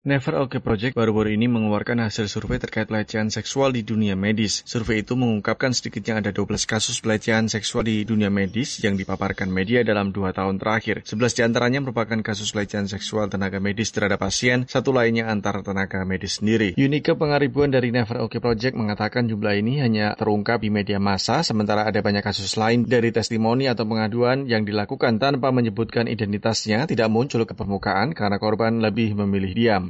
Never OK Project baru-baru ini mengeluarkan hasil survei terkait pelecehan seksual di dunia medis. Survei itu mengungkapkan sedikitnya ada 12 kasus pelecehan seksual di dunia medis yang dipaparkan media dalam dua tahun terakhir. 11 di antaranya merupakan kasus pelecehan seksual tenaga medis terhadap pasien, satu lainnya antar tenaga medis sendiri. Unike pengaribuan dari Never OK Project mengatakan jumlah ini hanya terungkap di media massa, sementara ada banyak kasus lain dari testimoni atau pengaduan yang dilakukan tanpa menyebutkan identitasnya tidak muncul ke permukaan karena korban lebih memilih diam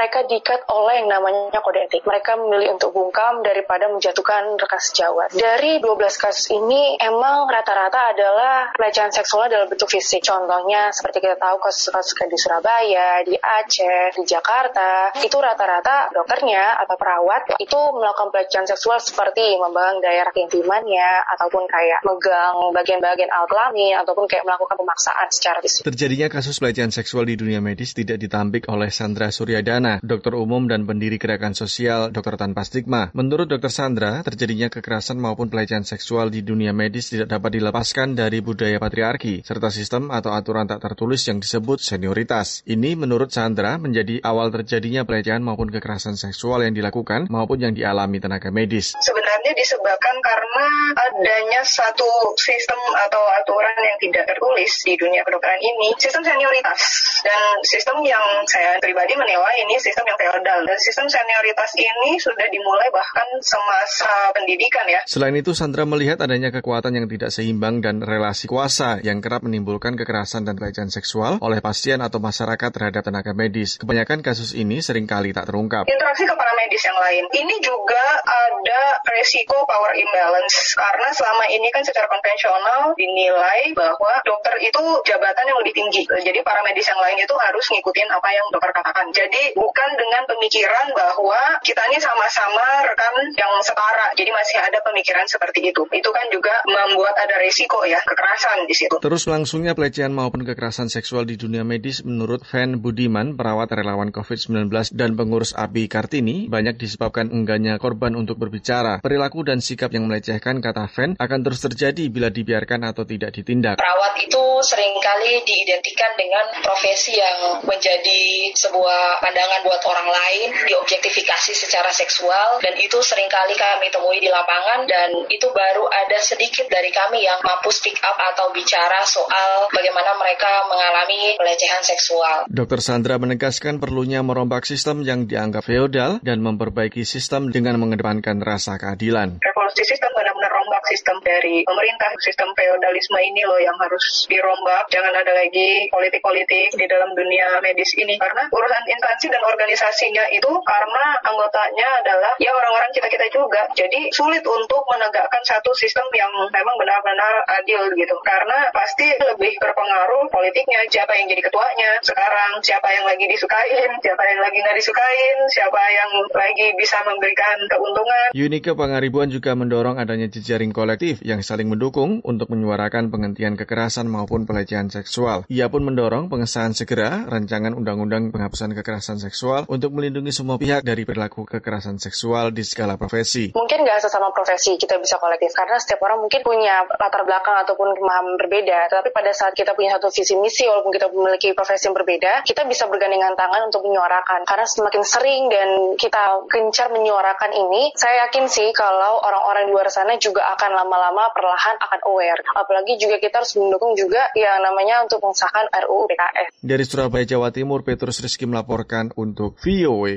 mereka diikat oleh yang namanya kode etik. Mereka memilih untuk bungkam daripada menjatuhkan rekan sejawat. Dari 12 kasus ini emang rata-rata adalah pelecehan seksual dalam bentuk fisik. Contohnya seperti kita tahu kasus-kasus di Surabaya, di Aceh, di Jakarta, itu rata-rata dokternya atau perawat itu melakukan pelecehan seksual seperti membangun daerah keintimannya ataupun kayak megang bagian-bagian alat kelamin ataupun kayak melakukan pemaksaan secara fisik. Terjadinya kasus pelecehan seksual di dunia medis tidak ditampik oleh Sandra Suryadana, dokter umum dan pendiri gerakan sosial Dokter Tanpa Stigma. Menurut Dokter Sandra, terjadinya kekerasan maupun pelecehan seksual di dunia medis tidak dapat dilepaskan dari budaya patriarki, serta sistem atau aturan tak tertulis yang disebut senioritas. Ini menurut Sandra menjadi awal terjadinya pelecehan maupun kekerasan seksual yang dilakukan maupun yang dialami tenaga medis. Sebenarnya disebabkan karena adanya satu sistem atau aturan yang tidak tertulis di dunia kedokteran ini, sistem senioritas. Dan sistem yang saya pribadi menilai ini sistem yang feodal dan sistem senioritas ini sudah dimulai bahkan semasa pendidikan ya. Selain itu, Sandra melihat adanya kekuatan yang tidak seimbang dan relasi kuasa yang kerap menimbulkan kekerasan dan pelecehan seksual oleh pasien atau masyarakat terhadap tenaga medis. Kebanyakan kasus ini sering kali tak terungkap. Interaksi ke para medis yang lain. Ini juga ada resiko power imbalance karena selama ini kan secara konvensional dinilai bahwa dokter itu jabatan yang lebih tinggi. Jadi para medis yang lain itu harus ngikutin apa yang dokter katakan. Jadi bukan dengan pemikiran bahwa kita ini sama-sama rekan yang setara. Jadi masih ada pemikiran seperti itu. Itu kan juga membuat ada resiko ya, kekerasan di situ. Terus langsungnya pelecehan maupun kekerasan seksual di dunia medis menurut Van Budiman, perawat relawan COVID-19 dan pengurus API Kartini, banyak disebabkan enggaknya korban untuk berbicara. Perilaku dan sikap yang melecehkan, kata Van, akan terus terjadi bila dibiarkan atau tidak ditindak. Perawat itu sering kali diidentikan dengan profesi yang menjadi sebuah pandangan buat orang lain, diobjektifikasi secara seksual, dan itu sering kali kami temui di lapangan, dan itu baru ada sedikit dari kami yang mampu speak up atau bicara soal bagaimana mereka mengalami pelecehan seksual. Dr. Sandra menegaskan perlunya merombak sistem yang dianggap feodal dan memperbaiki sistem dengan mengedepankan rasa keadilan. Revolusi sistem benar-benar sistem dari pemerintah, sistem feodalisme ini loh yang harus dirombak. Jangan ada lagi politik-politik di dalam dunia medis ini, karena urusan instansi dan organisasi organisasinya itu karena anggotanya adalah ya orang-orang kita-kita juga. Jadi sulit untuk menegakkan satu sistem yang memang benar-benar adil gitu. Karena pasti lebih berpengaruh politiknya, siapa yang jadi ketuanya sekarang, siapa yang lagi disukain, siapa yang lagi nggak disukain, siapa yang lagi bisa memberikan keuntungan. Unike Pangaribuan juga mendorong adanya jejaring kolektif yang saling mendukung untuk menyuarakan penghentian kekerasan maupun pelecehan seksual. Ia pun mendorong pengesahan segera rancangan undang-undang penghapusan kekerasan seksual untuk melindungi semua pihak dari perilaku kekerasan seksual di segala profesi. Mungkin nggak sesama profesi kita bisa kolektif karena setiap orang mungkin punya latar belakang ataupun pemahaman berbeda. Tapi pada saat kita punya satu visi misi walaupun kita memiliki profesi yang berbeda, kita bisa bergandengan tangan untuk menyuarakan. Karena semakin sering dan kita gencar menyuarakan ini, saya yakin sih kalau orang-orang di luar sana juga akan lama-lama perlahan akan aware. Apalagi juga kita harus mendukung juga yang namanya untuk mengesahkan RUU PKS. Dari Surabaya, Jawa Timur, Petrus Rizky melaporkan untuk VOA.